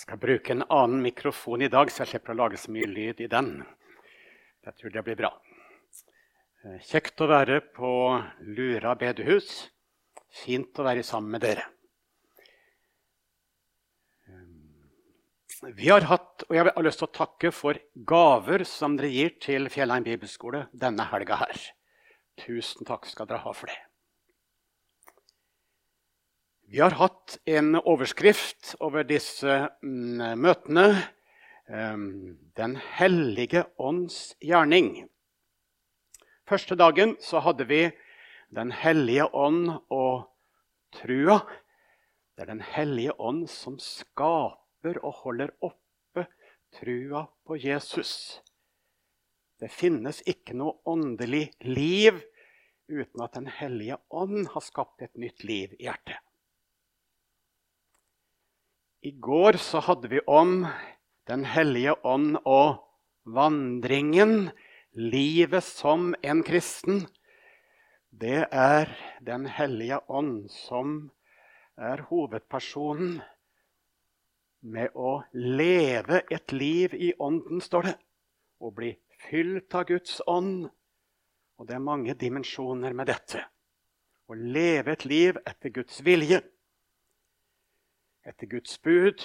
skal bruke en annen mikrofon i dag, så jeg slipper å lage så mye lyd i den. Jeg tror det blir bra. Eh, kjekt å være på Lura bedehus. Fint å være sammen med dere. Eh, vi har hatt, og Jeg har lyst til å takke for gaver som dere gir til Fjellheim bibelskole denne helga her. Tusen takk skal dere ha for det. Vi har hatt en overskrift over disse mm, møtene. Um, Den hellige ånds gjerning. Første dagen så hadde vi Den hellige ånd og trua. Det er Den hellige ånd som skaper og holder oppe trua på Jesus. Det finnes ikke noe åndelig liv uten at Den hellige ånd har skapt et nytt liv i hjertet. I går så hadde vi om Den hellige ånd og vandringen. Livet som en kristen. Det er Den hellige ånd som er hovedpersonen med å leve et liv i ånden, står det. Å bli fylt av Guds ånd. Og det er mange dimensjoner med dette. Å leve et liv etter Guds vilje etter Guds bud.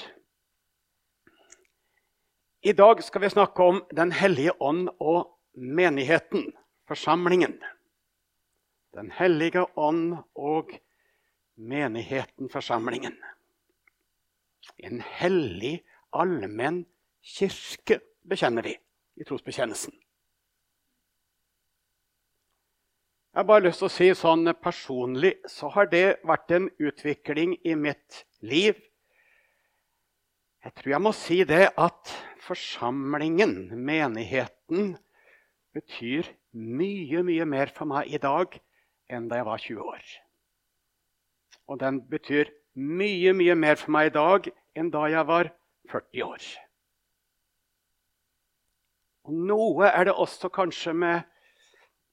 I dag skal vi snakke om Den hellige ånd og menigheten, forsamlingen. Den hellige ånd og menigheten, forsamlingen. En hellig, allmenn kirke bekjenner vi i trosbekjennelsen. Jeg har bare lyst til å si sånn Personlig så har det vært en utvikling i mitt liv. Jeg tror jeg må si det at forsamlingen, menigheten, betyr mye, mye mer for meg i dag enn da jeg var 20 år. Og den betyr mye, mye mer for meg i dag enn da jeg var 40 år. Og noe er det også kanskje med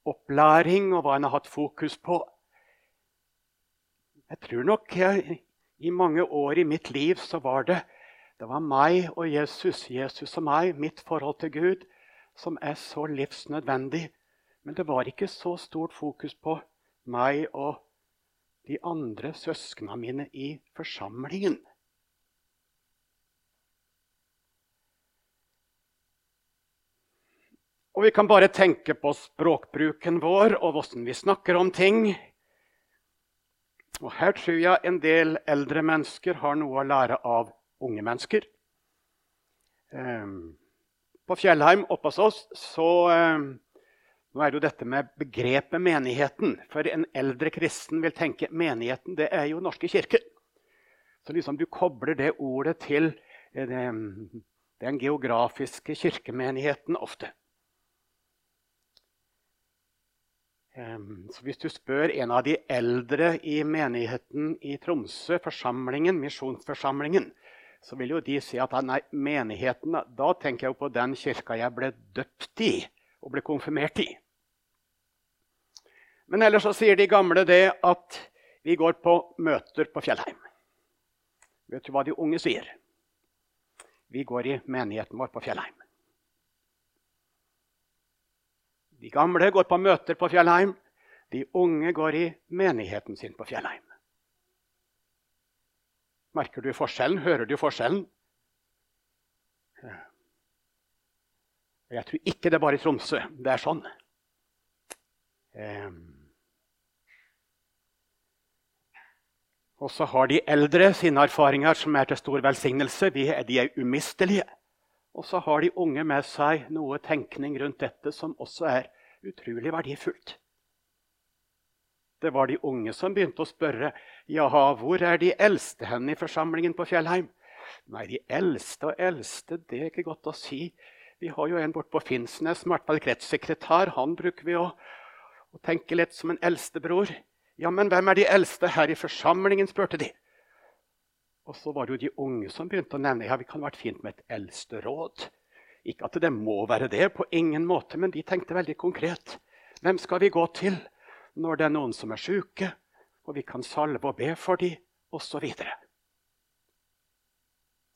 opplæring og hva en har hatt fokus på. Jeg tror nok jeg, i mange år i mitt liv så var det det var meg og Jesus, Jesus og meg, mitt forhold til Gud, som er så livsnødvendig. Men det var ikke så stort fokus på meg og de andre søsknene mine i forsamlingen. Og vi kan bare tenke på språkbruken vår og hvordan vi snakker om ting. Og her tror jeg en del eldre mennesker har noe å lære av unge mennesker. Ehm, på Fjellheim oppe hos oss så ehm, Nå er det jo dette med begrepet menigheten. For en eldre kristen vil tenke menigheten det er jo Norske kirke. Så liksom du kobler det ordet til eh, den geografiske kirkemenigheten ofte. Så hvis du spør en av de eldre i menigheten i Tromsø, forsamlingen, misjonsforsamlingen, så vil jo de si at nei, menigheten Da tenker jeg jo på den kirka jeg ble døpt i og ble konfirmert i. Men ellers så sier de gamle det at vi går på møter på Fjellheim. Vet du hva de unge sier? Vi går i menigheten vår på Fjellheim. De gamle går på møter på Fjellheim. De unge går i menigheten sin på Fjellheim. Merker du forskjellen? Hører du forskjellen? Jeg tror ikke det er bare i Tromsø det er sånn. Ehm. Og så har de eldre sine erfaringer som er til stor velsignelse. De er umistelige. Og så har de unge med seg noe tenkning rundt dette som også er utrolig verdifullt. Det var de unge som begynte å spørre jaha, hvor er de eldste hen i forsamlingen på Fjellheim. Nei, de eldste og eldste, det er ikke godt å si. Vi har jo en borte på Finnsnes, som er kretssekretær. Han bruker vi å, å tenke litt som en eldstebror. Ja, men hvem er de eldste her i forsamlingen? spurte de. Og så var det jo de unge som begynte å nevne ja, vi kan vært fint med et eldsteråd. Ikke at det må være det, på ingen måte, men de tenkte veldig konkret. Hvem skal vi gå til når det er noen som er syke, og vi kan salve og be for dem, osv.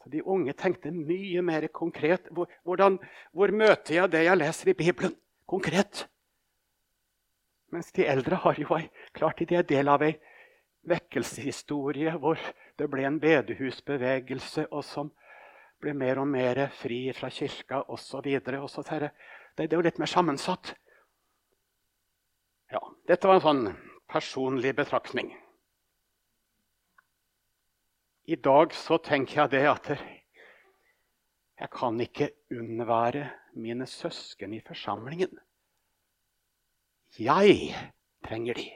Så De unge tenkte mye mer konkret. Hvordan, hvor møter jeg det jeg leser i Bibelen? Konkret. Mens de eldre har jo klart de er del av ei vekkelseshistorie hvor det ble en bedehusbevegelse, og som ble mer og mer fri fra kirka osv. Det, det er jo litt mer sammensatt. Ja, dette var en sånn personlig betraktning. I dag så tenker jeg det at jeg kan ikke unnvære mine søsken i forsamlingen. Jeg trenger de.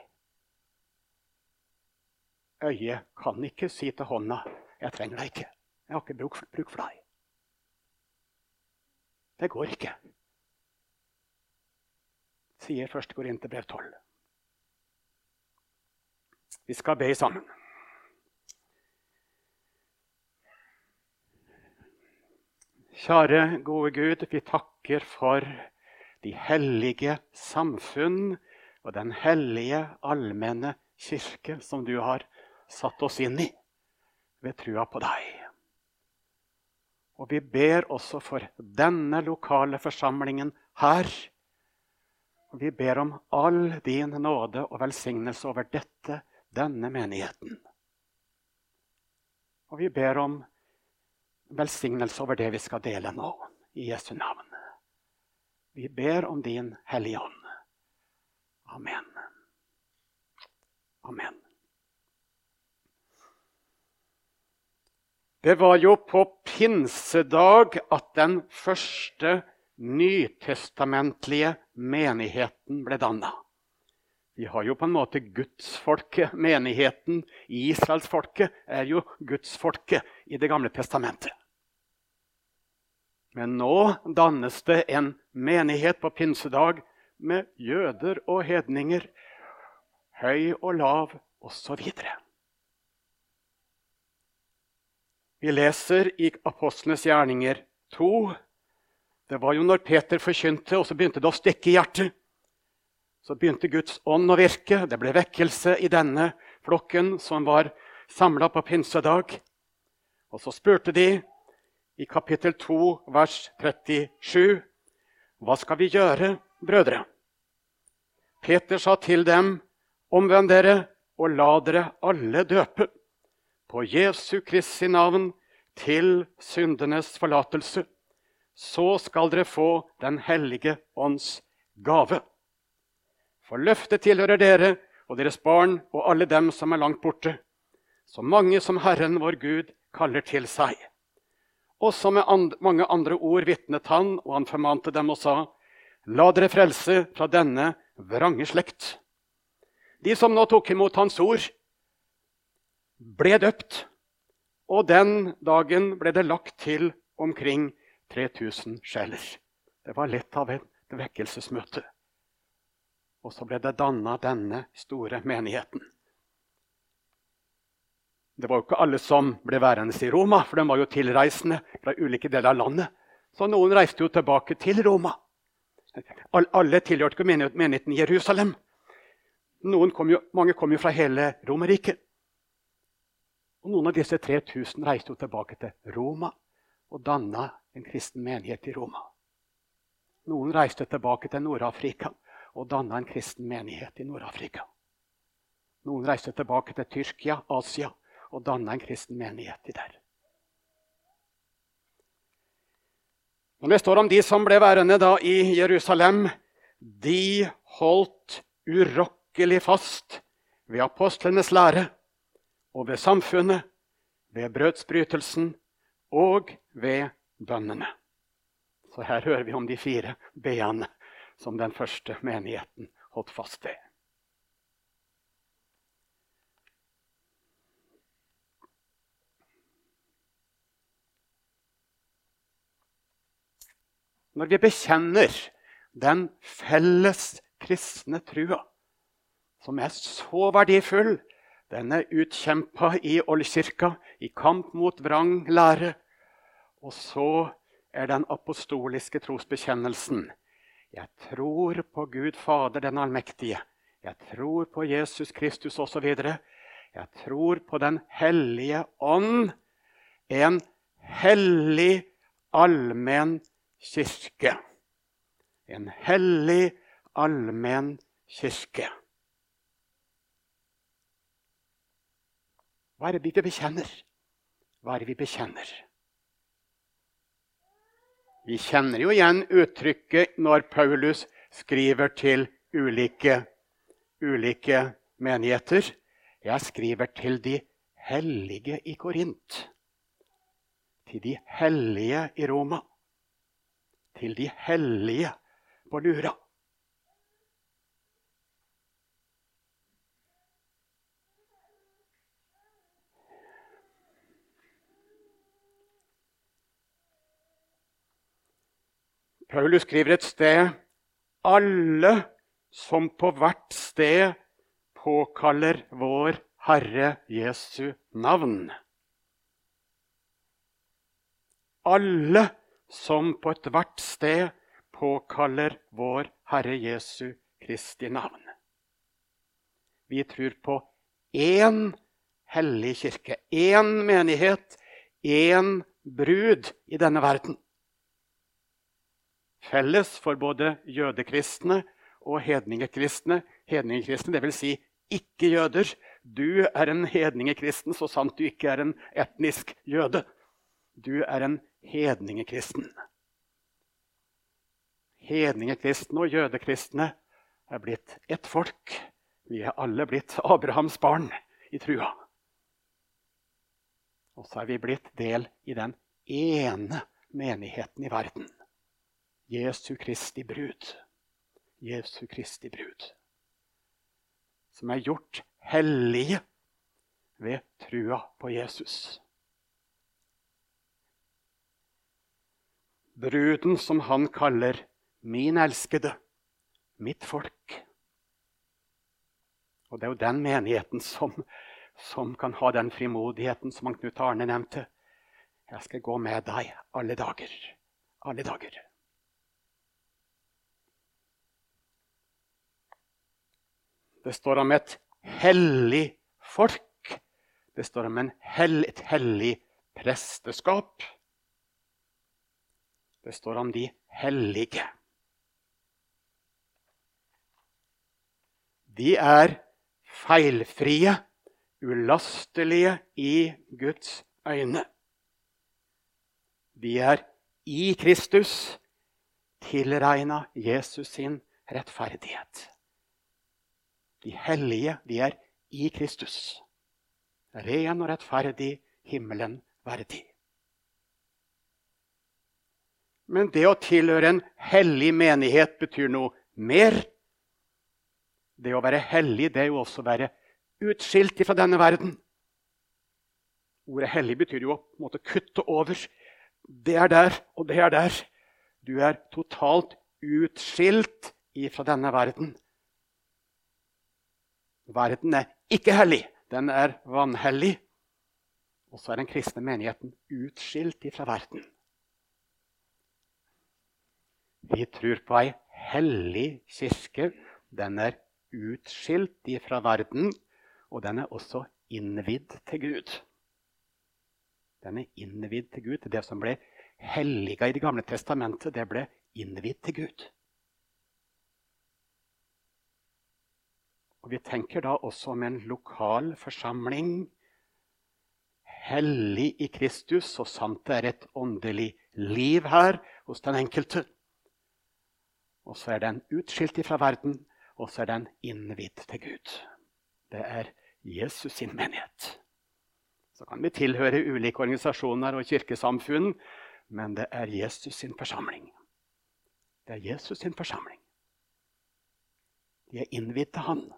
Øyet kan ikke si til hånda 'Jeg trenger deg ikke'. Jeg har ikke bruk bruk for deg. Det går ikke, sier 1. Korinterbrev 12. Vi skal be sammen. Kjære, gode Gud, vi takker for de hellige samfunn og den hellige, allmenne kirke som du har satt oss inn i ved trua på deg. Og vi ber også for denne lokale forsamlingen her. Og vi ber om all din nåde og velsignelse over dette, denne menigheten. Og vi ber om velsignelse over det vi skal dele nå, i Jesu navn. Vi ber om din Hellige Ånd. Amen. Amen. Det var jo på pinsedag at den første nytestamentlige menigheten ble danna. Vi har jo på en måte gudsfolket. Menigheten, Israelsfolket, er jo gudsfolket i Det gamle testamentet. Men nå dannes det en menighet på pinsedag med jøder og hedninger, høy og lav osv. Vi leser i Apostlenes gjerninger 2. Det var jo når Peter forkynte, og så begynte det å stikke i hjertet. Så begynte Guds ånd å virke. Det ble vekkelse i denne flokken som var samla på pinsedag. Og så spurte de i kapittel 2, vers 37, Hva skal vi gjøre, brødre? Peter sa til dem, Omvend dere og la dere alle døpe på Jesu Kristi navn til syndenes forlatelse. Så skal dere få Den hellige ånds gave. For løftet tilhører dere og deres barn og alle dem som er langt borte, så mange som Herren vår Gud kaller til seg. Også med and mange andre ord vitnet han, og han formante dem og sa:" La dere frelse fra denne vrange slekt. De som nå tok imot hans ord, ble døpt. Og den dagen ble det lagt til omkring 3000 sjeler. Det var litt av et vekkelsesmøte. Og så ble det danna denne store menigheten. Det var jo ikke alle som ble værende i Roma, for de var jo tilreisende fra ulike deler av landet. Så noen reiste jo tilbake til Roma. Alle tilhørte ikke menigheten i Jerusalem. Kom jo, mange kom jo fra hele Romerriket. Og Noen av disse 3000 reiste jo tilbake til Roma og danna en kristen menighet i Roma. Noen reiste tilbake til Nord-Afrika og danna en kristen menighet i Nord-Afrika. Noen reiste tilbake til Tyrkia, Asia, og danna en kristen menighet i der. Når det står om de som ble værende da i Jerusalem, de holdt urokkelig fast ved apostlenes lære og ved samfunnet, ved brødsbrytelsen og ved bønnene. Så her hører vi om de fire b-ene som den første menigheten holdt fast ved. Når vi bekjenner den felles kristne trua, som er så verdifull den er utkjempa i oldkirka, i kamp mot vrang lære. Og så er den apostoliske trosbekjennelsen. Jeg tror på Gud Fader den allmektige. Jeg tror på Jesus Kristus osv. Jeg tror på Den hellige ånd, en hellig, allmenn kirke. En hellig, allmenn kirke. Hva er det vi bekjenner? Hva er det vi bekjenner? Vi kjenner jo igjen uttrykket når Paulus skriver til ulike, ulike menigheter. Jeg skriver til de hellige i Korint. Til de hellige i Roma. Til de hellige på Lura. Paulus skriver et sted alle som på hvert sted påkaller vår Herre Jesu navn. Alle som på ethvert sted påkaller vår Herre Jesu Kristi navn. Vi tror på én hellig kirke, én menighet, én brud i denne verden. Felles for både jødekristne og hedningekristne. Hedningekristne, dvs. Si ikke-jøder. Du er en hedningekristen så sant du ikke er en etnisk jøde. Du er en hedningekristen. Hedningekristne og jødekristne er blitt ett folk. Vi er alle blitt Abrahams barn i trua. Og så er vi blitt del i den ene menigheten i verden. Jesu Kristi brud. Jesu Kristi brud. Som er gjort hellige ved trua på Jesus. Bruden som han kaller 'min elskede', mitt folk. Og Det er jo den menigheten som, som kan ha den frimodigheten som han Knut Arne nevnte. Jeg skal gå med deg alle dager. Alle dager. Det står om et hellig folk. Det står om hell, et hellig presteskap. Det står om de hellige. De er feilfrie, ulastelige i Guds øyne. De er i Kristus tilregna Jesus sin rettferdighet. De hellige, de er i Kristus. Ren og rettferdig, himmelen verdig. Men det å tilhøre en hellig menighet betyr noe mer. Det å være hellig det er jo også å være utskilt fra denne verden. Ordet 'hellig' betyr jo å måtte kutte over. Det er der, og det er der. Du er totalt utskilt fra denne verden. Verden er ikke hellig, den er vanhellig. Og så er den kristne menigheten utskilt fra verden. Vi tror på ei hellig kirke. Den er utskilt fra verden, og den er også innvidd til Gud. Den er innvidd til Gud. Det som ble helliga i Det gamle testamentet, det ble innvidd til Gud. Og Vi tenker da også om en lokal forsamling. Hellig i Kristus, så sant det er et åndelig liv her hos den enkelte. Og så er den utskilt fra verden, og så er den innvidd til Gud. Det er Jesus sin menighet. Så kan vi tilhøre ulike organisasjoner og kirkesamfunn, men det er Jesus sin forsamling. Det er Jesus sin forsamling. De er innvidd til Han.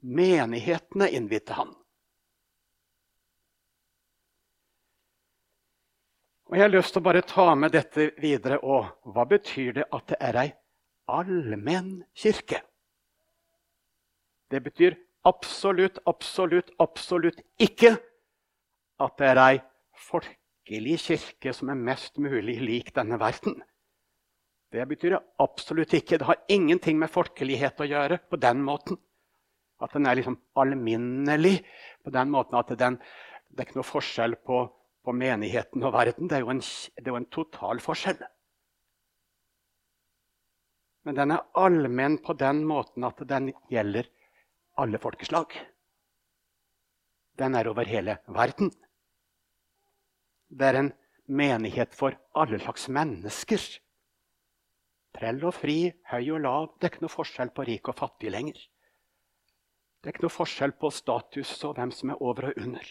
Menighetene innvidde han. Og Jeg har lyst til å bare ta med dette videre. òg. hva betyr det at det er ei allmenn kirke? Det betyr absolutt, absolutt, absolutt ikke at det er ei folkelig kirke som er mest mulig lik denne verden. Det betyr det absolutt ikke. Det har ingenting med folkelighet å gjøre på den måten. At den er liksom alminnelig på den måten at den, det er ikke noe forskjell på, på menigheten og verden. Det er jo en, det er jo en total forskjell. Men den er allmenn på den måten at den gjelder alle folkeslag. Den er over hele verden. Det er en menighet for alle slags mennesker. Trell og fri, høy og lav. Det er ikke noe forskjell på rik og fattig lenger. Det er ikke noe forskjell på status og hvem som er over og under.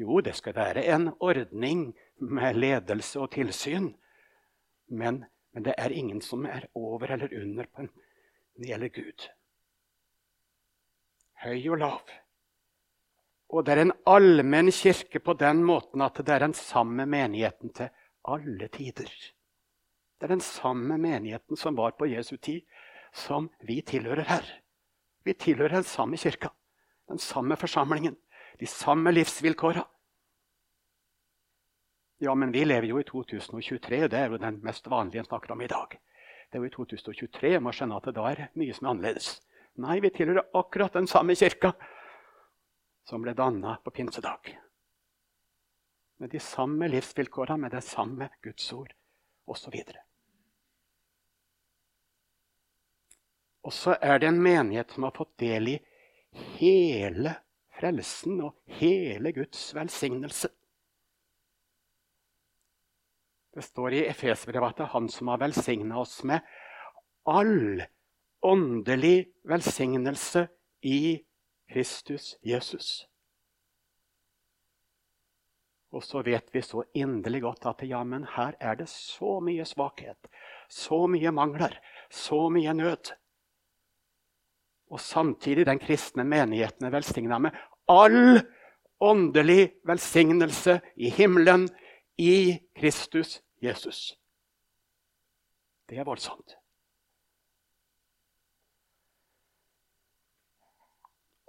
Jo, det skal være en ordning med ledelse og tilsyn. Men, men det er ingen som er over eller under på en, når det gjelder Gud. Høy og lav. Og det er en allmenn kirke på den måten at det er den samme menigheten til alle tider. Det er den samme menigheten som var på Jesu tid, som vi tilhører her. Vi tilhører den samme kirka, den samme forsamlingen, de samme livsvilkåra. Ja, men vi lever jo i 2023. Det er jo den mest vanlige en snakker om i dag. Det er jo i 2023. Jeg må skjønne at det da er mye som er annerledes. Nei, vi tilhører akkurat den samme kirka som ble danna på pinsedag. Med de samme livsvilkåra, med det samme Guds ord osv. Og så er det en menighet som har fått del i hele frelsen og hele Guds velsignelse. Det står i Efesbrevet at det er Han som har velsigna oss med all åndelig velsignelse i Kristus Jesus. Og så vet vi så inderlig godt at ja, men her er det så mye svakhet, så mye mangler, så mye nød. Og samtidig den kristne menigheten er velsigna med all åndelig velsignelse i himmelen i Kristus Jesus. Det er voldsomt.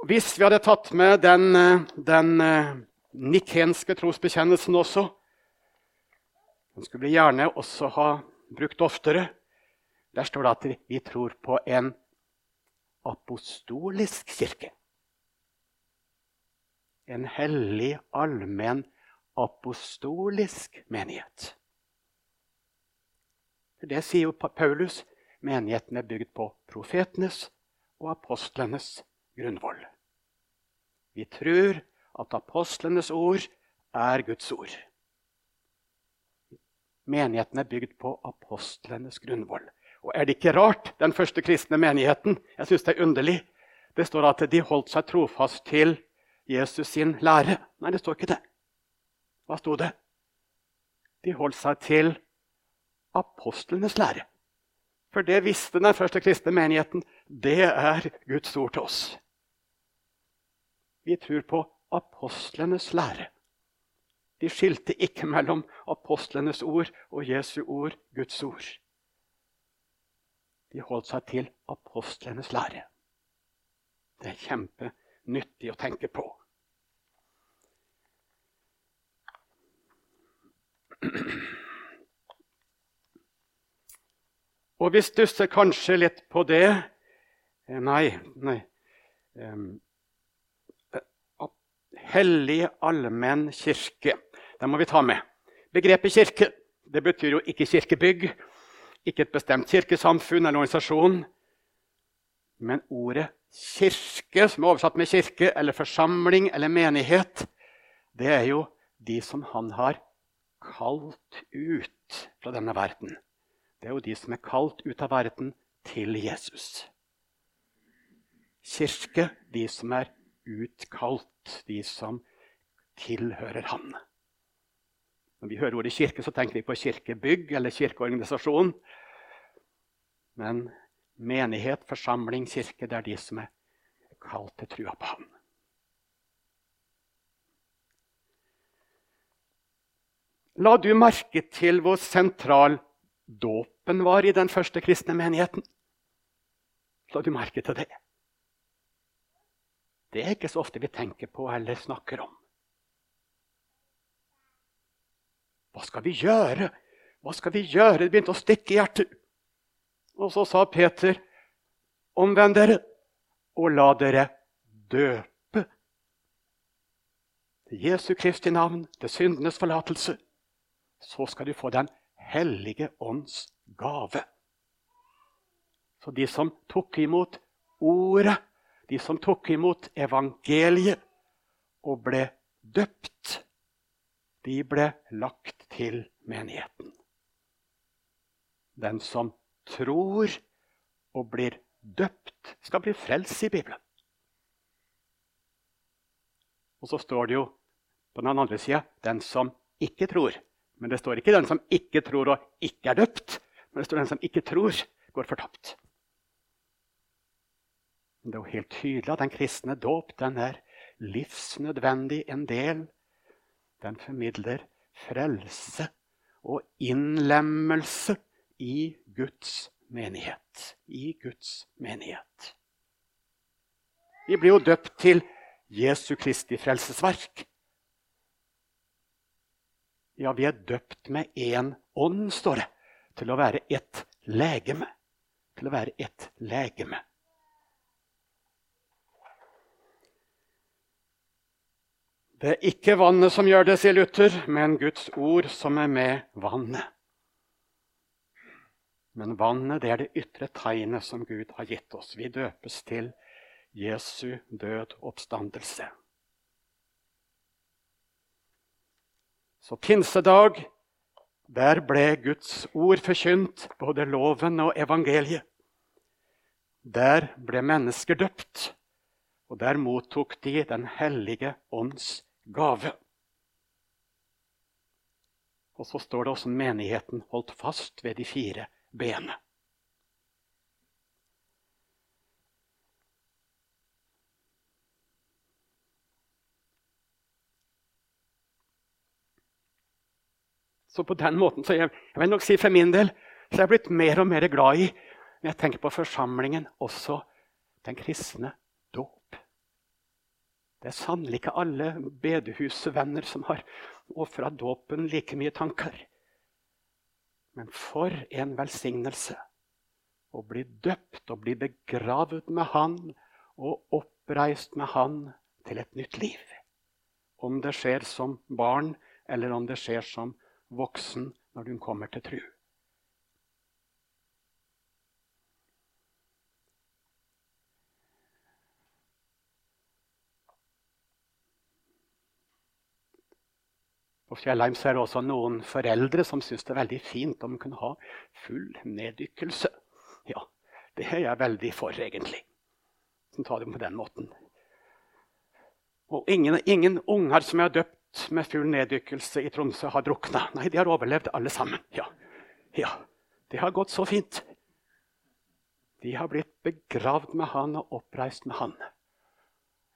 Hvis vi hadde tatt med den, den eh, nikenske trosbekjennelsen også Den skulle vi gjerne også ha brukt oftere. Der står det at vi tror på en apostolisk kirke. En hellig, allmenn apostolisk menighet. Det sier jo Paulus. Menigheten er bygd på profetenes og apostlenes grunnvoll. Vi tror at apostlenes ord er Guds ord. Menigheten er bygd på apostlenes grunnvoll. Og Er det ikke rart, den første kristne menigheten? Jeg synes Det er underlig. Det står at de holdt seg trofast til Jesus sin lære. Nei, det står ikke det. Hva sto det? De holdt seg til apostlenes lære. For det visste den første kristne menigheten. Det er Guds ord til oss. Vi tror på apostlenes lære. De skilte ikke mellom apostlenes ord og Jesu ord, Guds ord. De holdt seg til apostlenes lære. Det er kjempenyttig å tenke på. Og vi stusser kanskje litt på det Nei, nei. Hellig allmenn kirke. Det må vi ta med. Begrepet kirke det betyr jo ikke kirkebygg, ikke et bestemt kirkesamfunn eller organisasjon. Men ordet kirke, som er oversatt med kirke eller forsamling eller menighet, det er jo de som han har kalt ut fra denne verden. Det er jo de som er kalt ut av verden til Jesus. Kirke, de som er utkalt, de som tilhører Han. Når vi hører ordet kirke, så tenker vi på kirkebygg eller kirkeorganisasjon. Men menighet, forsamling, kirke, det er de som er kalt til trua på Han. La du merke til hvor sentral dåpen var i den første kristne menigheten? La du merke til det? Det er ikke så ofte vi tenker på eller snakker om. Hva skal vi gjøre? Hva skal vi gjøre? Det begynte å stikke i hjertet. Og så sa Peter, omvend dere og la dere døpe. Jesu Kristi navn, til syndenes forlatelse, så skal du få Den hellige ånds gave. Så de som tok imot ordet, de som tok imot evangeliet og ble døpt, de ble lagt til menigheten. Den som tror og blir døpt, skal bli frelst i Bibelen. Og så står det jo på den andre sida 'den som ikke tror'. Men det står ikke 'den som ikke tror og ikke er døpt'. Men det står 'den som ikke tror, går fortapt'. Men det er jo helt tydelig at den kristne dåp den er livsnødvendig en del. Den formidler frelse og innlemmelse i Guds menighet. I Guds menighet. Vi blir jo døpt til Jesu Kristi frelsesverk. Ja, vi er døpt med én ånd, står det, til å være ett legeme. Til å være ett legeme. Det er ikke vannet som gjør det, sier Luther, men Guds ord som er med vannet. Men vannet det er det ytre tegnet som Gud har gitt oss. Vi døpes til Jesu død oppstandelse. Så pinsedag, der ble Guds ord forkynt, både loven og evangeliet. Der ble mennesker døpt, og der mottok de Den hellige ånds gave. Og så står det også menigheten holdt fast ved de fire bene. Så på den måten, så jeg, jeg vil nok si for min del, så jeg er blitt mer og mer glad i når jeg tenker på forsamlingen, også den kristne. Det er sannelig ikke alle bedehusvenner som har ofra dåpen like mye tanker. Men for en velsignelse å bli døpt og bli begravet med Han og oppreist med Han til et nytt liv. Om det skjer som barn, eller om det skjer som voksen når hun kommer til tru. På Fjellheim er også noen foreldre som syns det er veldig fint om de kunne ha full neddykkelse. Ja, det er jeg veldig for, egentlig. Som tar det på den måten. Og ingen, ingen unger som er døpt med full neddykkelse i Tromsø, har drukna. Nei, de har overlevd alle sammen. Ja. ja. Det har gått så fint. De har blitt begravd med han og oppreist med han.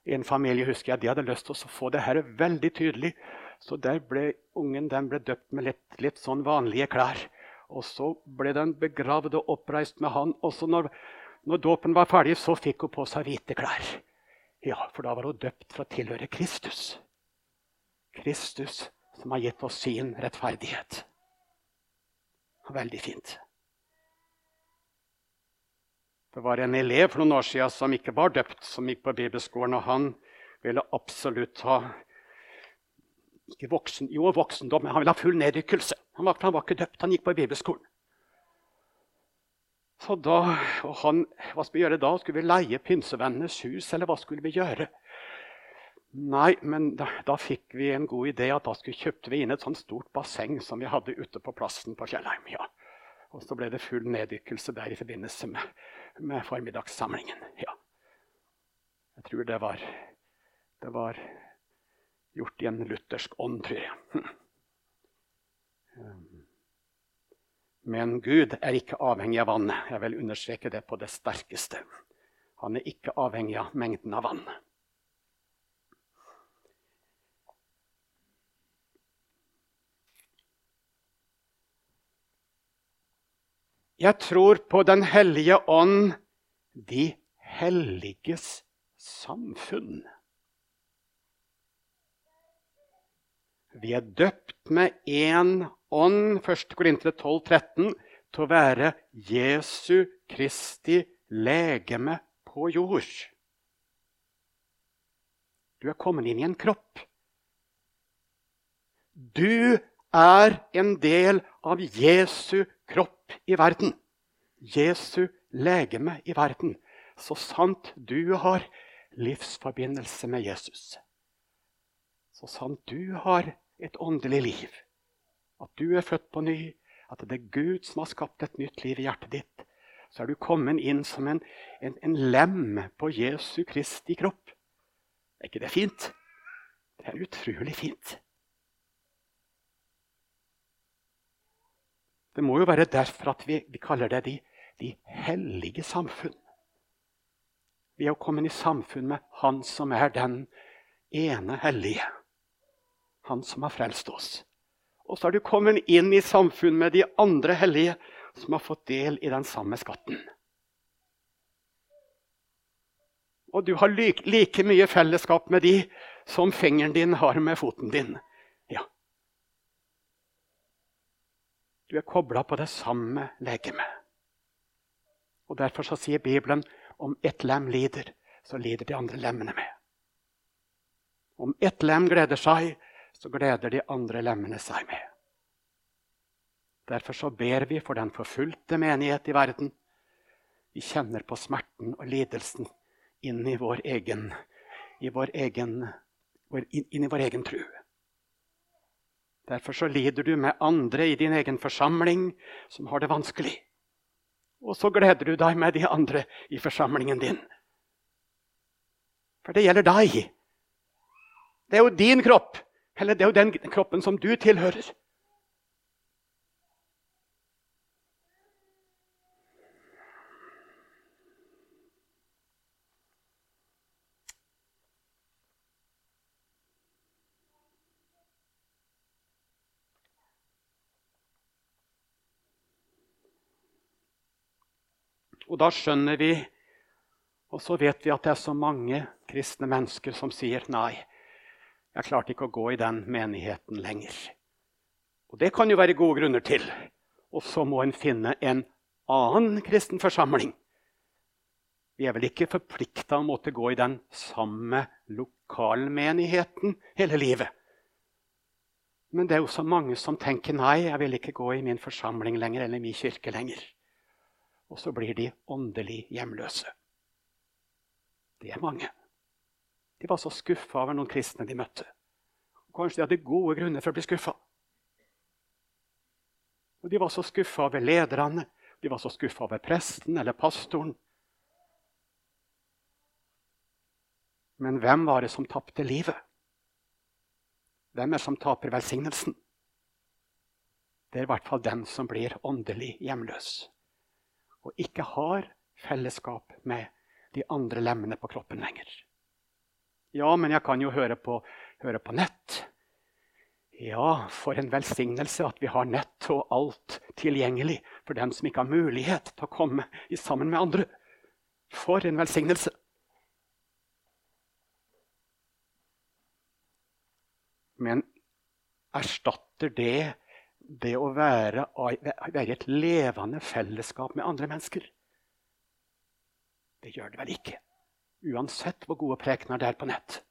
I en familie husker jeg, de hadde lyst til å få det her veldig tydelig. Så der ble ungen ble døpt med litt, litt sånn vanlige klær. Og så ble den begravd og oppreist med han. Også når, når dåpen var ferdig, så fikk hun på seg hvite klær. Ja, for da var hun døpt for å tilhøre Kristus. Kristus som har gitt oss sin rettferdighet. Veldig fint. Det var en elev for noen år siden som ikke var døpt, som gikk på bibelskolen. og Han ville absolutt ha ikke voksen, jo, voksendom, men han ville ha full neddykkelse. Han var, han var ikke døpt, han gikk på bibelskolen. Så da, og han, Hva skulle vi gjøre da? Skulle vi leie Pinsevennenes hus, eller hva skulle vi gjøre? Nei, men da, da, fikk vi en god idé. at Da skulle, kjøpte vi inn et sånt stort basseng som vi hadde ute på plassen på Fjellheim. Ja. Og så ble det full neddykkelse der i forbindelse med, med formiddagssamlingen. Ja. Jeg tror det var, det var gjort i en luthersk ånd, tror jeg. Hm. Men Gud er ikke avhengig av vannet. Jeg vil understreke det på det sterkeste. Han er ikke avhengig av mengden av vann. Jeg tror på Den hellige ånd, de helliges samfunn. Vi er døpt med én ånd, 1. Korintere 12, 13, til å være Jesu Kristi legeme på jord. Du er kommet inn i en kropp. Du er en del av Jesu kropp i verden. Jesu legeme i verden. Så sant du har livsforbindelse med Jesus. Så sant du har et åndelig liv, at du er født på ny, at det er Gud som har skapt et nytt liv i hjertet ditt, så er du kommet inn som en, en, en lem på Jesu Kristi kropp. Er ikke det fint? Det er utrolig fint. Det må jo være derfor at vi, vi kaller det de, de, hellige samfunn. Vi er jo kommet i samfunn med Han som er den ene hellige. Han som har frelst oss. Og så er du kommet inn i samfunn med de andre hellige som har fått del i den samme skatten. Og du har like, mye fellesskap med de som fingeren din har med foten din. Ja. Du er kobla på det samme legemet. Og Derfor så sier Bibelen om ett lem lider, så lider de andre lemmene med. Om ett lem gleder seg, så gleder de andre lemmene seg med. Derfor så ber vi for den forfulgte menighet i verden. Vi kjenner på smerten og lidelsen inn i vår egen, i vår egen, inn i vår egen tru. Derfor så lider du med andre i din egen forsamling som har det vanskelig. Og så gleder du deg med de andre i forsamlingen din. For det gjelder deg. Det er jo din kropp, eller det er jo den kroppen som du tilhører. Og da skjønner vi, og så vet vi at det er så mange kristne mennesker som sier nei. Jeg klarte ikke å gå i den menigheten lenger. Og det kan jo være gode grunner til. Og så må en finne en annen kristen forsamling. Vi er vel ikke forplikta å måtte gå i den samme lokalmenigheten hele livet. Men det er jo så mange som tenker nei, jeg vil ikke gå i min forsamling lenger eller min kirke lenger. Og så blir de åndelig hjemløse. Det er mange. De var så skuffa over noen kristne de møtte. Kanskje de hadde gode grunner for å bli skuffa. De var så skuffa over lederne, de var så skuffa over presten eller pastoren. Men hvem var det som tapte livet? Hvem er det som taper velsignelsen? Det er i hvert fall den som blir åndelig hjemløs og ikke har fellesskap med de andre lemmene på kroppen lenger. Ja, men jeg kan jo høre på, høre på nett. Ja, for en velsignelse at vi har nett og alt tilgjengelig for dem som ikke har mulighet til å komme sammen med andre. For en velsignelse! Men erstatter det det å være i et levende fellesskap med andre mennesker. Det gjør det vel ikke, uansett hvor gode prekener det er på nett.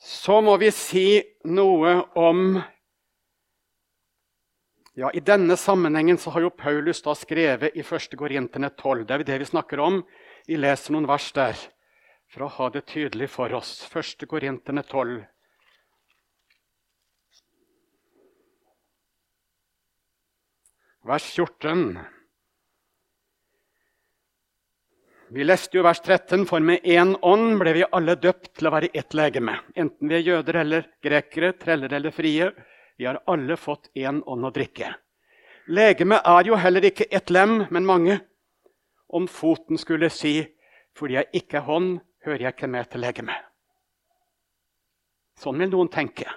Så må vi si noe om ja, I denne sammenhengen så har jo Paulus da skrevet i 1. Korinterne 12. Det er det vi snakker om. Vi leser noen vers der for å ha det tydelig for oss. 1. Korinterne 12. Vers 14. Vi leste jo vers 13, for med én ånd ble vi alle døpt til å være ett legeme. Enten vi er jøder eller grekere, treller eller frie. Vi har alle fått én ånd å drikke. Legeme er jo heller ikke ett lem, men mange om foten skulle si 'fordi jeg ikke er hånd, hører jeg ikke med til legeme. Sånn vil noen tenke.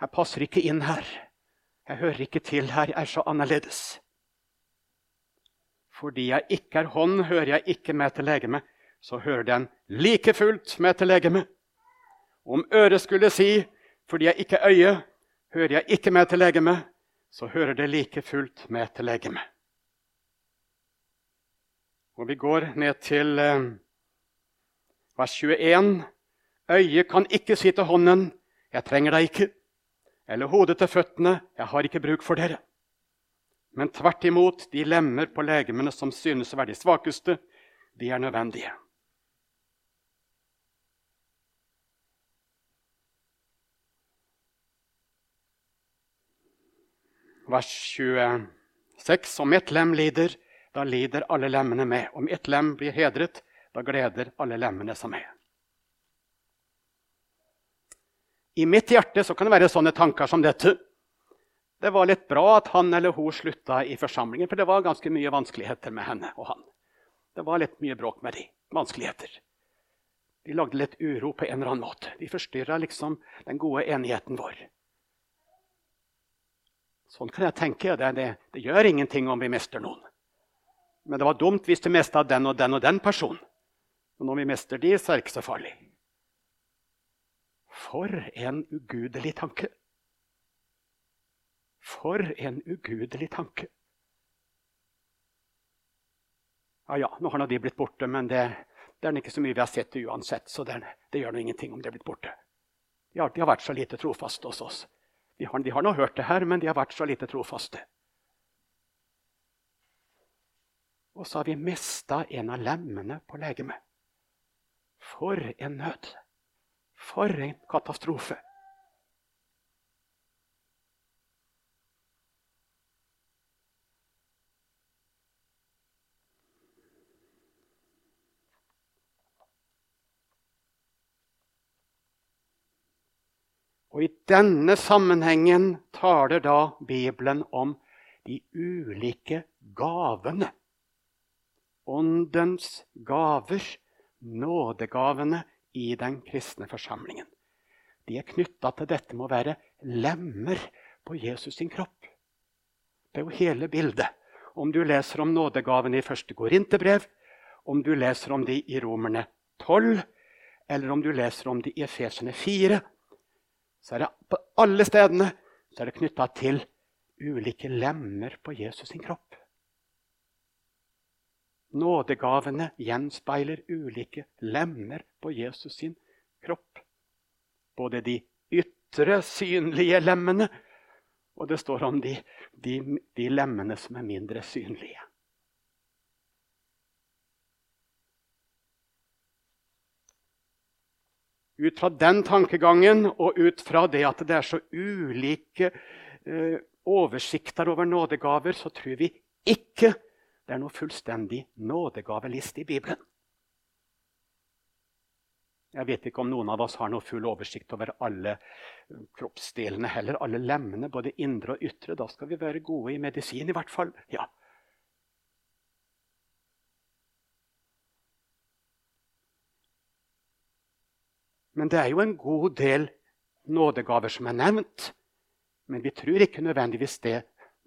Jeg passer ikke inn her. Jeg hører ikke til her. Jeg er så annerledes. Fordi jeg ikke er hånd, hører jeg ikke med til legeme. Så hører den like fullt med til legeme. Om øret skulle si 'fordi jeg ikke er øye, hører jeg ikke med til legeme, så hører det like fullt med til legeme. Og vi går ned til eh, vers 21. Øyet kan ikke si til hånden 'Jeg trenger deg ikke', eller hodet til føttene 'Jeg har ikke bruk for dere'. Men tvert imot, de lemmer på legemene som synes å være de svakeste, de er nødvendige. Vers 26. Om ett lem lider, da lider alle lemmene med. Om ett lem blir hedret, da gleder alle lemmene seg er. I mitt hjerte så kan det være sånne tanker som dette. Det var litt bra at han eller hun slutta i forsamlingen, for det var ganske mye vanskeligheter med henne og han. Det var litt mye bråk med de. Vanskeligheter. De lagde litt uro på en eller annen måte. De forstyrra liksom den gode enigheten vår. Sånn kan jeg tenke. Det, det, det, gjør ingenting om vi mister noen. Men det var dumt hvis du mista den og den og den personen. Og når vi mister de, så er det ikke så farlig. For en ugudelig tanke. For en ugudelig tanke. Ja, ja, nå har nå de blitt borte, men det, det er ikke så mye vi har sett det uansett. Så det, det gjør nå ingenting om de er blitt borte. Ja, de har vært så lite trofaste hos oss. De har, de har nå hørt det her, men de har vært så lite trofaste. Og så har vi mista en av lemmene på legemet. For en nød! For en katastrofe! Og I denne sammenhengen taler da Bibelen om de ulike gavene. Åndens gaver nådegavene i den kristne forsamlingen. De er knytta til dette med å være lemmer på Jesus sin kropp. Det er jo hele bildet. Om du leser om nådegavene i første Korinterbrev, om du leser om de i Romerne 12, eller om du leser om de i Efesene 4, så er det på alle stedene så er det knytta til ulike lemmer på Jesus sin kropp. Nådegavene gjenspeiler ulike lemmer på Jesus sin kropp. Både de ytre, synlige lemmene, og det står om de, de, de lemmene som er mindre synlige. Ut fra den tankegangen og ut fra det at det er så ulike eh, oversikter over nådegaver, så tror vi ikke det er noe fullstendig nådegaveliste i Bibelen. Jeg vet ikke om noen av oss har noe full oversikt over alle kroppsdelene heller. Alle lemmene, både indre og ytre. Da skal vi være gode i medisin, i hvert fall. Ja. Men det er jo en god del nådegaver som er nevnt. Men vi tror ikke nødvendigvis det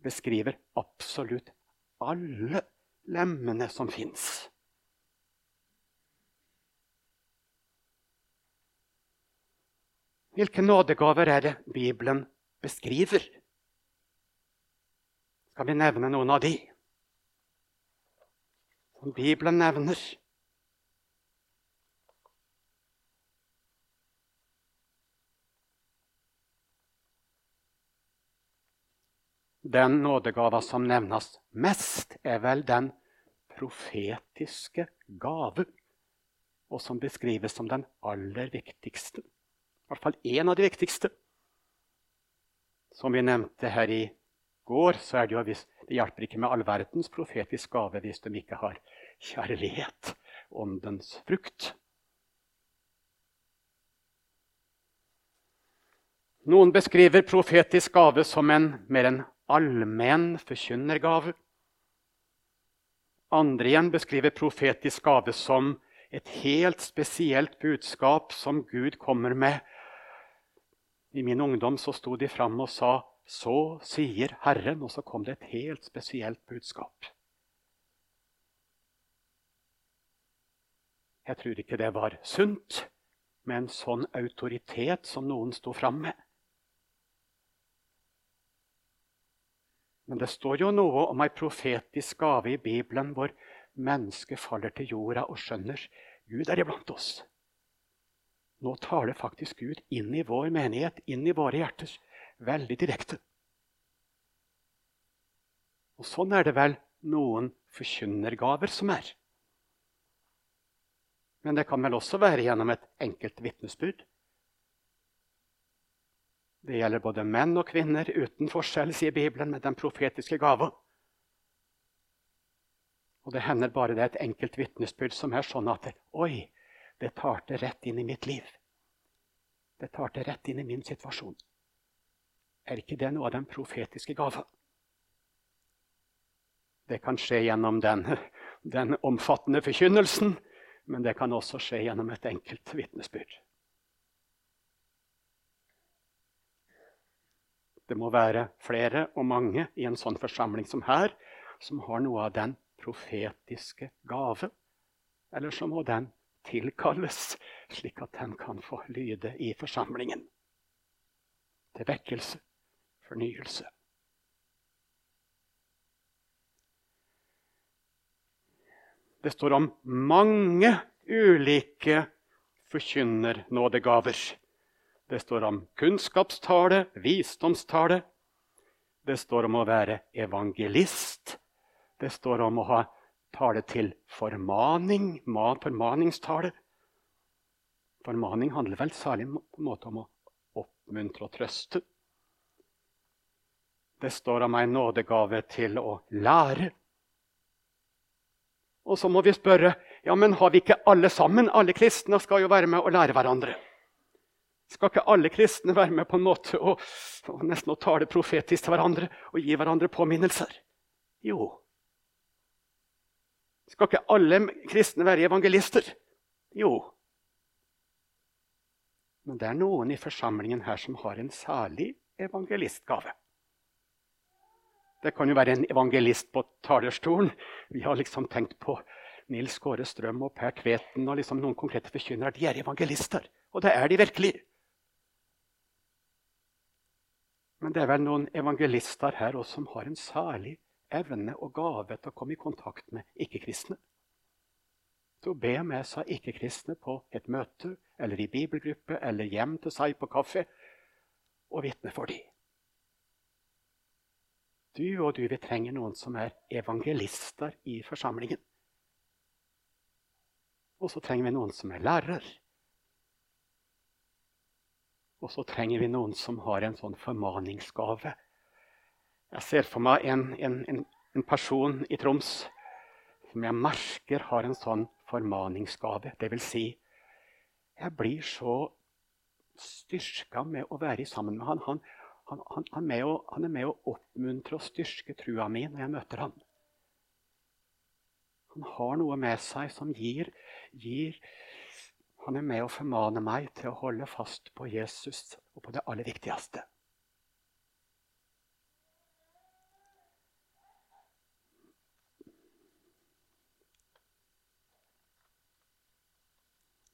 beskriver absolutt alle lemmene som fins. Hvilke nådegaver er det Bibelen beskriver? Skal vi nevne noen av de som Bibelen nevner? Den nådegava som nevnes mest, er vel den profetiske gave, og som beskrives som den aller viktigste. I hvert fall én av de viktigste. Som vi nevnte her i går, så er det jo hvis, det hjelper ikke med all verdens profetisk gave hvis de ikke har kjærlighet, åndens frukt. Noen beskriver profetisk gave som en, mer en allmenn forkynnergave. Andre igjen beskriver profetisk gave som et helt spesielt budskap som Gud kommer med. I min ungdom så sto de fram og sa 'Så sier Herren', og så kom det et helt spesielt budskap. Jeg tror ikke det var sunt med en sånn autoritet som noen sto fram med. Men det står jo noe om ei profetisk gave i Bibelen hvor mennesket faller til jorda og skjønner Gud er iblant oss. Nå taler faktisk Gud inn i vår menighet, inn i våre hjerter, veldig direkte. Og Sånn er det vel noen forkynnergaver som er. Men det kan vel også være gjennom et enkelt vitnesbyrd. Det gjelder både menn og kvinner uten forskjell, sier Bibelen, med den profetiske gava. Og det hender bare det er et enkelt vitnesbyrd som er sånn at Oi, det tar det rett inn i mitt liv. Det tar det rett inn i min situasjon. Er ikke det noe av den profetiske gava? Det kan skje gjennom den, den omfattende forkynnelsen, men det kan også skje gjennom et enkelt vitnesbyrd. Det må være flere og mange i en sånn forsamling som her som har noe av den profetiske gave. Eller så må den tilkalles, slik at den kan få lyde i forsamlingen. Til vekkelse, fornyelse. Det står om mange ulike forkynnernådegaver. Det står om kunnskapstale, visdomstale. Det står om å være evangelist. Det står om å ha tale til formaning, formaningstale. Formaning handler vel særlig på en måte om å oppmuntre og trøste. Det står om en nådegave til å lære. Og så må vi spørre ja, men har vi ikke alle sammen, alle kristne, skal jo være med og lære hverandre. Skal ikke alle kristne være med på en måte og, og nesten å tale profetisk til hverandre og gi hverandre påminnelser? Jo. Skal ikke alle kristne være evangelister? Jo. Men det er noen i forsamlingen her som har en særlig evangelistgave. Det kan jo være en evangelist på talerstolen. Vi har liksom tenkt på Nils Kåre Strøm og Per Tveten og liksom noen konkrete forkynnere. De er evangelister, og det er de virkelig. Men det er vel noen evangelister her også som har en særlig evne og gave til å komme i kontakt med ikke-kristne. Til å be med seg ikke-kristne på et møte eller i bibelgruppe eller hjem til seg på kaffe og vitne for dem. Du og du, vi trenger noen som er evangelister i forsamlingen. Og så trenger vi noen som er lærer. Og så trenger vi noen som har en sånn formaningsgave. Jeg ser for meg en, en, en, person i Troms som jeg merker har en sånn formaningsgave. Det vil si, jeg blir så styrka med å være sammen med han. Han, han, han, han, er å, er med å oppmuntre og styrke trua mi når jeg møter han. Han har noe med seg som gir, gir Han er med å formane meg til å holde fast på Jesus og på det aller viktigste.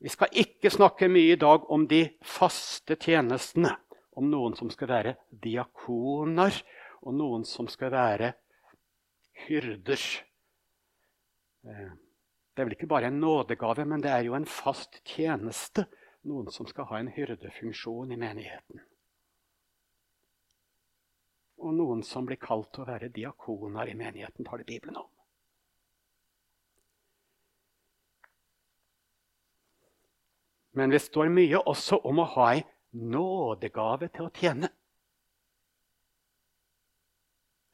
Vi skal ikke snakke mye i dag om de faste tjenestene om noen som skal være diakoner, og noen som skal være hyrder. Det er vel ikke bare en nådegave, men det er jo en fast tjeneste. Noen som skal ha en hyrdefunksjon i menigheten. Og noen som blir kalt til å være diakoner i menigheten, tar det Bibelen om. Men det står mye også om å ha ei nådegave til å tjene.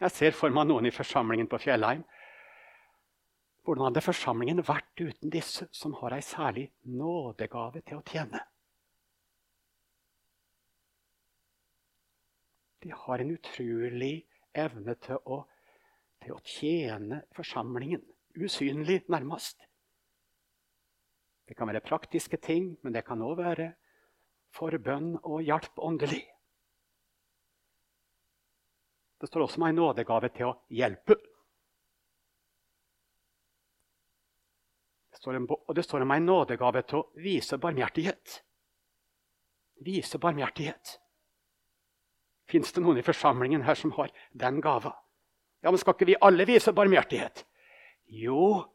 Jeg ser for meg noen i forsamlingen på Fjellheim. Hvordan hadde forsamlingen vært uten disse som har ei særlig nådegave til å tjene? De har en utrolig evne til å, til å tjene forsamlingen. Usynlig, nærmest. Det kan være praktiske ting, men det kan òg være forbønn og hjelp åndelig. Det står også om ei nådegave til å hjelpe. Det står om, og det står om en nådegave til å vise barmhjertighet. Vise barmhjertighet. Fins det noen i forsamlingen her som har den gava? Ja, men Skal ikke vi alle vise barmhjertighet? Jo,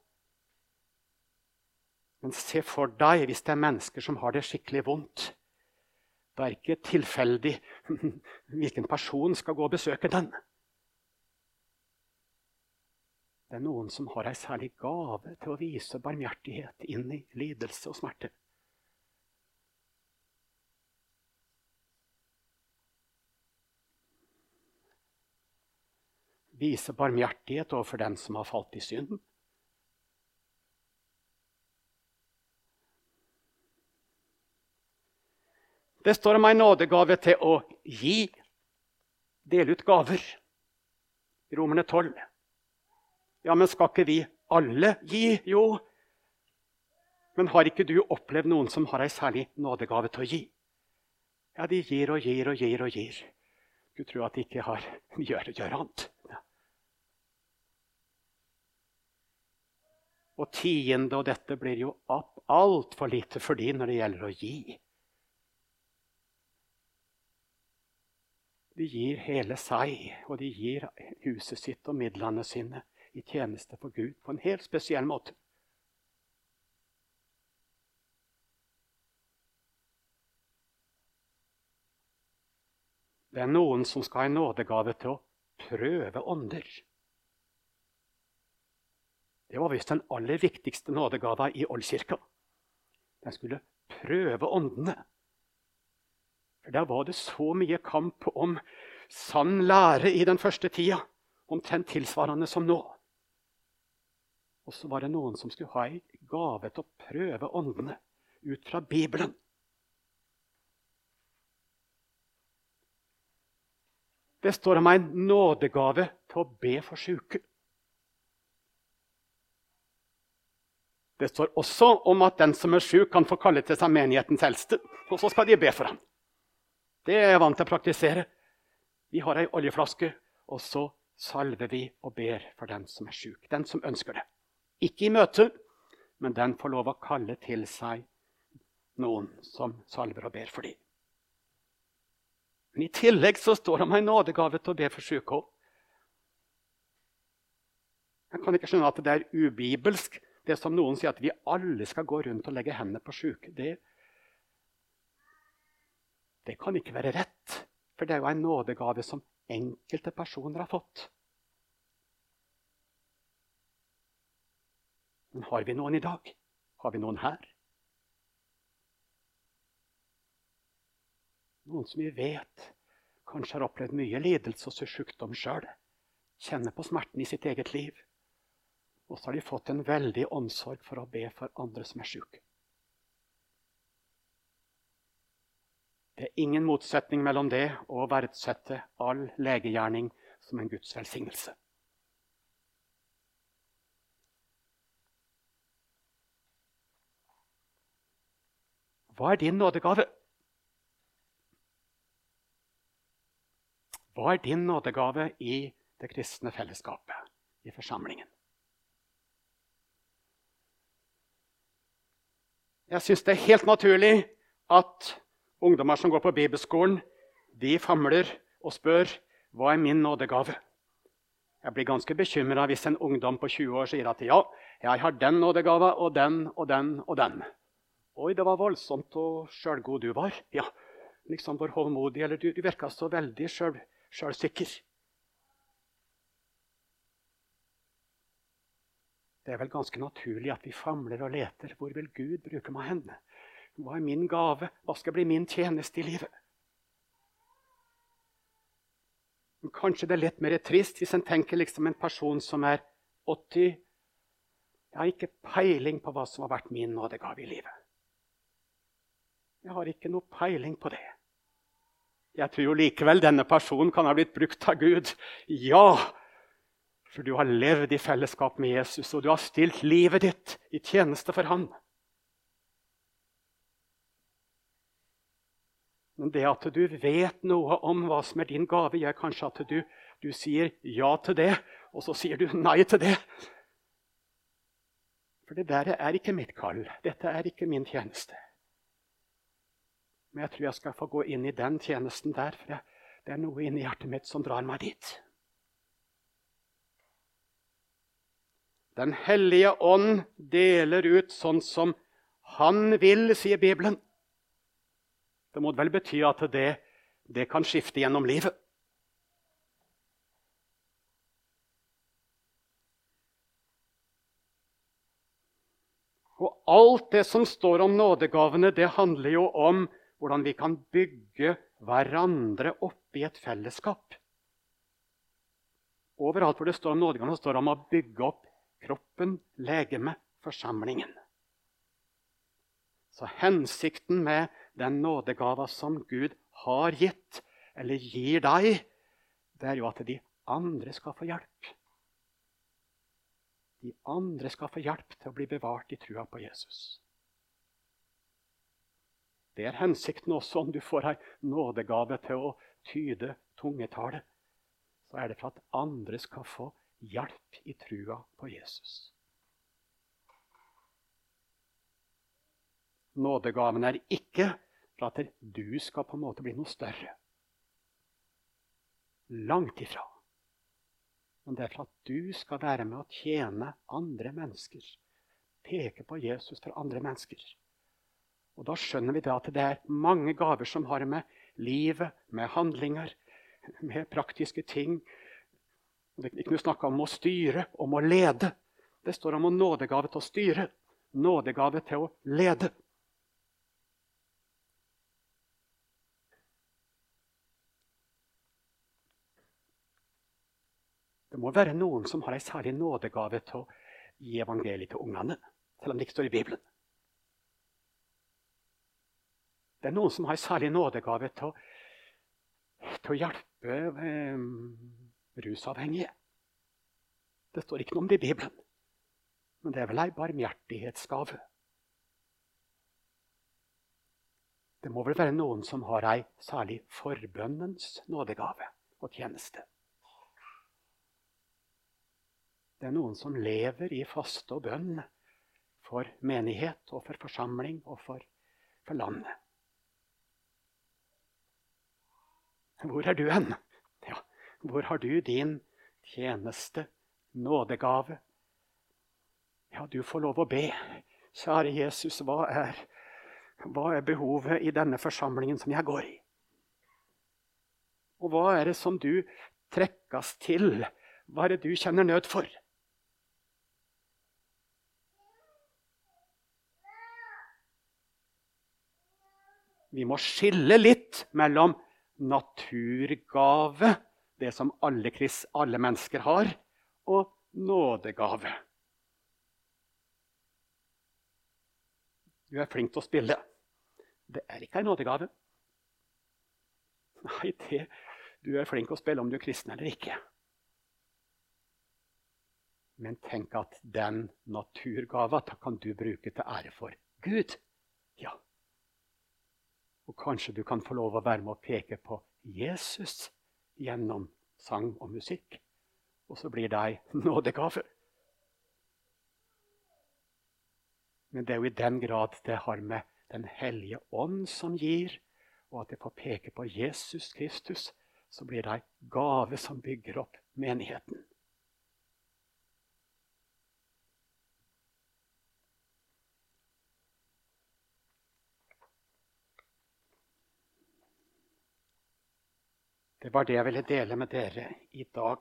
Men se for deg hvis det er mennesker som har det skikkelig vondt. Det er ikke tilfeldig hvilken person skal gå og besøke den. Det er noen som har ei særlig gave til å vise barmhjertighet inn i lidelse og smerte. Vise barmhjertighet overfor den som har falt i synd. Det står om ei nådegave til å gi. Dele ut gaver. Romerne 12. Ja, men skal ikke vi alle gi? Jo. Men har ikke du opplevd noen som har ei særlig nådegave til å gi? Ja, de gir og gir og gir og gir. Du tror at de ikke har gjør, gjør annet. Ja. Og tiende og dette blir jo altfor lite for de når det gjelder å gi. De gir hele seg, og de gir huset sitt og midlene sine i tjeneste for Gud på en helt spesiell måte. Det er noen som skal ha en nådegave til å prøve ånder. Det var visst den aller viktigste nådegava i Oldkirka. Den skulle prøve åndene. For Der var det så mye kamp om sann lære i den første tida. Omtrent tilsvarende som nå. Og så var det noen som skulle ha ei gave til å prøve åndene ut fra Bibelen. Det står om en nådegave til å be for syke. Det står også om at den som er sjuk, kan få kalle til seg menighetens eldste. Og så skal de be for ham. Det er jeg vant til å praktisere. Vi har ei oljeflaske, og så salver vi og ber for den som er sjuk. Den som ønsker det. Ikke i møte, men den får lov å kalle til seg noen som salver og ber for dem. Men I tillegg så står det om en nådegave til å be for syke òg. Jeg kan ikke skjønne at det er ubibelsk, det som noen sier at vi alle skal gå rundt og legge hendene på syke. Det det kan ikke være rett, for det er jo en nådegave som enkelte personer har fått. Men har vi noen i dag? Har vi noen her? Noen som vi vet kanskje har opplevd mye lidelse og sykdom sjøl. Kjenner på smerten i sitt eget liv. Og så har de fått en veldig omsorg for å be for andre som er sjuke. Det er ingen motsetning mellom det og å verdsette all legegjerning som en Guds velsignelse. Hva er din nådegave? Hva er din nådegave i det kristne fellesskapet, i forsamlingen? Jeg syns det er helt naturlig at Ungdommer som går på bibelskolen, de famler og spør hva er min nådegave. Jeg blir ganske bekymra hvis en ungdom på 20 år sier at ja, jeg har den nådegava og den og den og den. Oi, det var voldsomt og sjølgod du var. Ja, liksom for hovmodig, eller du, du virka så veldig sjølsikker. Det er vel ganske naturlig at vi famler og leter. Hvor vil Gud bruke meg henne? Hva er min gave? Hva skal bli min tjeneste i livet? Kanskje det er litt mer trist hvis en tenker liksom en person som er 80 Jeg har ikke peiling på hva som har vært min nådegave i livet. Jeg har ikke noe peiling på det. Jeg tror jo likevel denne personen kan ha blitt brukt av Gud. Ja, for du har levd i fellesskap med Jesus, og du har stilt livet ditt i tjeneste for Han. Men det at du vet noe om hva som er din gave, gjør kanskje at du, du sier ja til det, og så sier du nei til det. For det der er ikke mitt kall. Dette er ikke min tjeneste. Men jeg tror jeg skal få gå inn i den tjenesten der, for det er noe inni hjertet mitt som drar meg dit. Den hellige ånd deler ut sånn som han vil, sier Bibelen. Det må vel bety at det, det kan skifte gjennom livet. Og alt det som står om nådegavene, det handler jo om hvordan vi kan bygge hverandre opp i et fellesskap. Overalt hvor det står om nådegavene, står det om å bygge opp kroppen, legemet, forsamlingen. Så hensikten med den nådegava som Gud har gitt, eller gir deg, det er jo at de andre skal få hjelp. De andre skal få hjelp til å bli bevart i trua på Jesus. Det er hensikten også om du får ei nådegave til å tyde tungetallet. Så er det for at andre skal få hjelp i trua på Jesus. Nådegaven er ikke for at du skal på en måte bli noe større. Langt ifra. Men det er for at du skal være med å tjene andre mennesker. Peke på Jesus for andre mennesker. Og Da skjønner vi at det er mange gaver som har med livet, med handlinger, med praktiske ting Det er ikke noe snakk om å styre, om å lede. Det står om å nådegave til å styre, nådegave til å lede. Det må være noen som har en særlig nådegave til å gi evangeliet til ungene, selv om det ikke står i Bibelen. Det er noen som har en særlig nådegave til å, til å hjelpe eh, rusavhengige. Det står ikke noe om det i Bibelen, men det er vel ei barmhjertighetsgave. Det må vel være noen som har ei særlig forbønnens nådegave og tjeneste. Det er noen som lever i faste og bønn for menighet og for forsamling og for, for landet. Hvor er du hen? Ja, hvor har du din tjeneste, nådegave? Ja, du får lov å be. Kjære Jesus, hva er, hva er behovet i denne forsamlingen som jeg går i? Og hva er det som du trekkes til? Hva er det du kjenner nød for? Vi må skille litt mellom naturgave, det som alle, alle mennesker har, og nådegave. Du er flink til å spille. Det er ikke en nådegave. Nei, det, du er flink til å spille om du er kristen eller ikke. Men tenk at den naturgava kan du bruke til ære for Gud. Ja. Og kanskje du kan få lov å være med å peke på Jesus gjennom sang og musikk. Og så blir ei nådegave. Men det er jo i den grad det har med Den hellige ånd som gir, og at det får peke på Jesus Kristus, så blir det ei gave som bygger opp menigheten. Det var det jeg ville dele med dere i dag.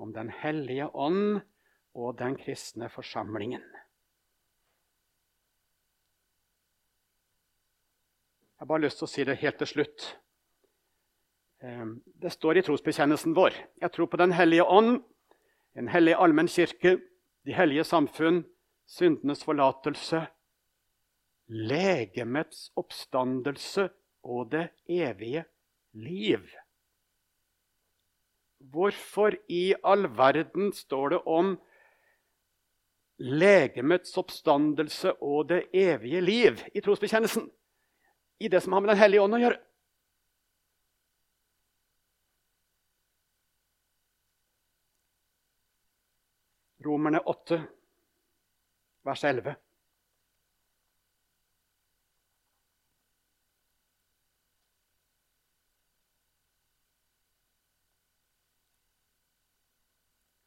Om Den hellige ånd og den kristne forsamlingen. Jeg har bare lyst til å si det helt til slutt. Ehm, det står i trosbekjennelsen vår. Jeg tror på Den hellige ånd, en hellig allmenn kirke, de hellige samfunn, syndenes forlatelse, legemets oppstandelse og det evige liv. Hvorfor i all verden står det om legemets oppstandelse og det evige liv i trosbekjennelsen? I det som har med Den hellige ånd å gjøre? Romerne 8, vers 11.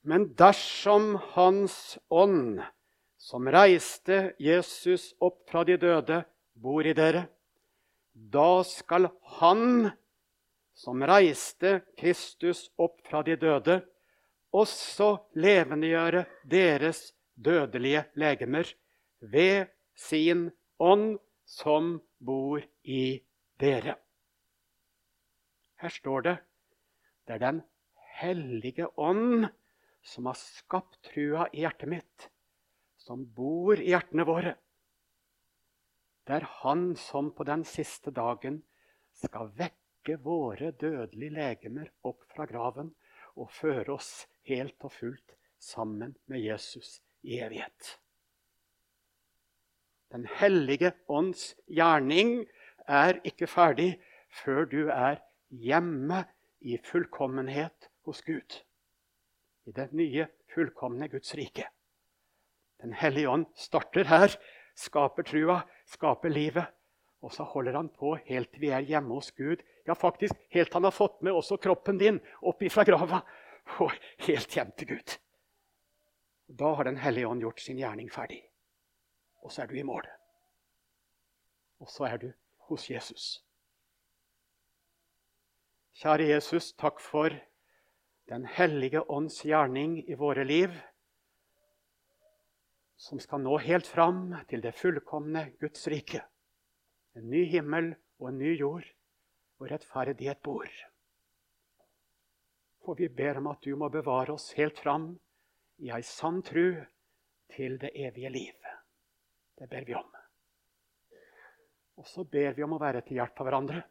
Men dersom Hans ånd, som reiste Jesus opp fra de døde, bor i dere. Da skal Han som reiste Kristus opp fra de døde, også levendegjøre deres dødelige legemer ved sin ånd som bor i dere. Her står det det er Den hellige ånd som har skapt trua i hjertet mitt, som bor i hjertene våre. Det er Han som på den siste dagen skal vekke våre dødelige legemer opp fra graven og føre oss helt og fullt sammen med Jesus i evighet. Den hellige ånds gjerning er ikke ferdig før du er hjemme i fullkommenhet hos Gud. I det nye, fullkomne Guds rike. Den hellige ånd starter her, skaper trua, skaper livet. Og så holder han på helt til vi er hjemme hos Gud. Ja, faktisk helt han har fått med også kroppen din opp ifra grava og helt hjem til Gud. Da har Den hellige ånd gjort sin gjerning ferdig. Og så er du i mål. Og så er du hos Jesus. Kjære Jesus, takk for Den hellige ånds gjerning i våre liv, som skal nå helt fram til det fullkomne Guds rike. En ny himmel og en ny jord, hvor rettferdighet bor. For vi ber om at du må bevare oss helt fram i ei sann tru til det evige liv. Det ber vi om. Og så ber vi om å være til hjelp for hverandre.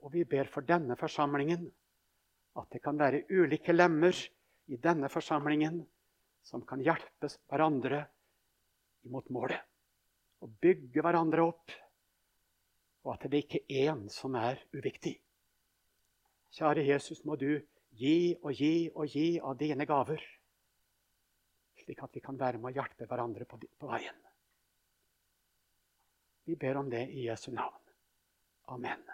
Og vi ber for denne forsamlingen at det kan være ulike lemmer i denne forsamlingen som kan hjelpe hverandre imot målet. Og bygge hverandre opp. Og at det ikke er én som er uviktig. Kjære Jesus, må du gi og gi og gi av dine gaver, slik at vi kan være med å hjelpe hverandre på veien. Vi ber om det i Jesu navn. Amen.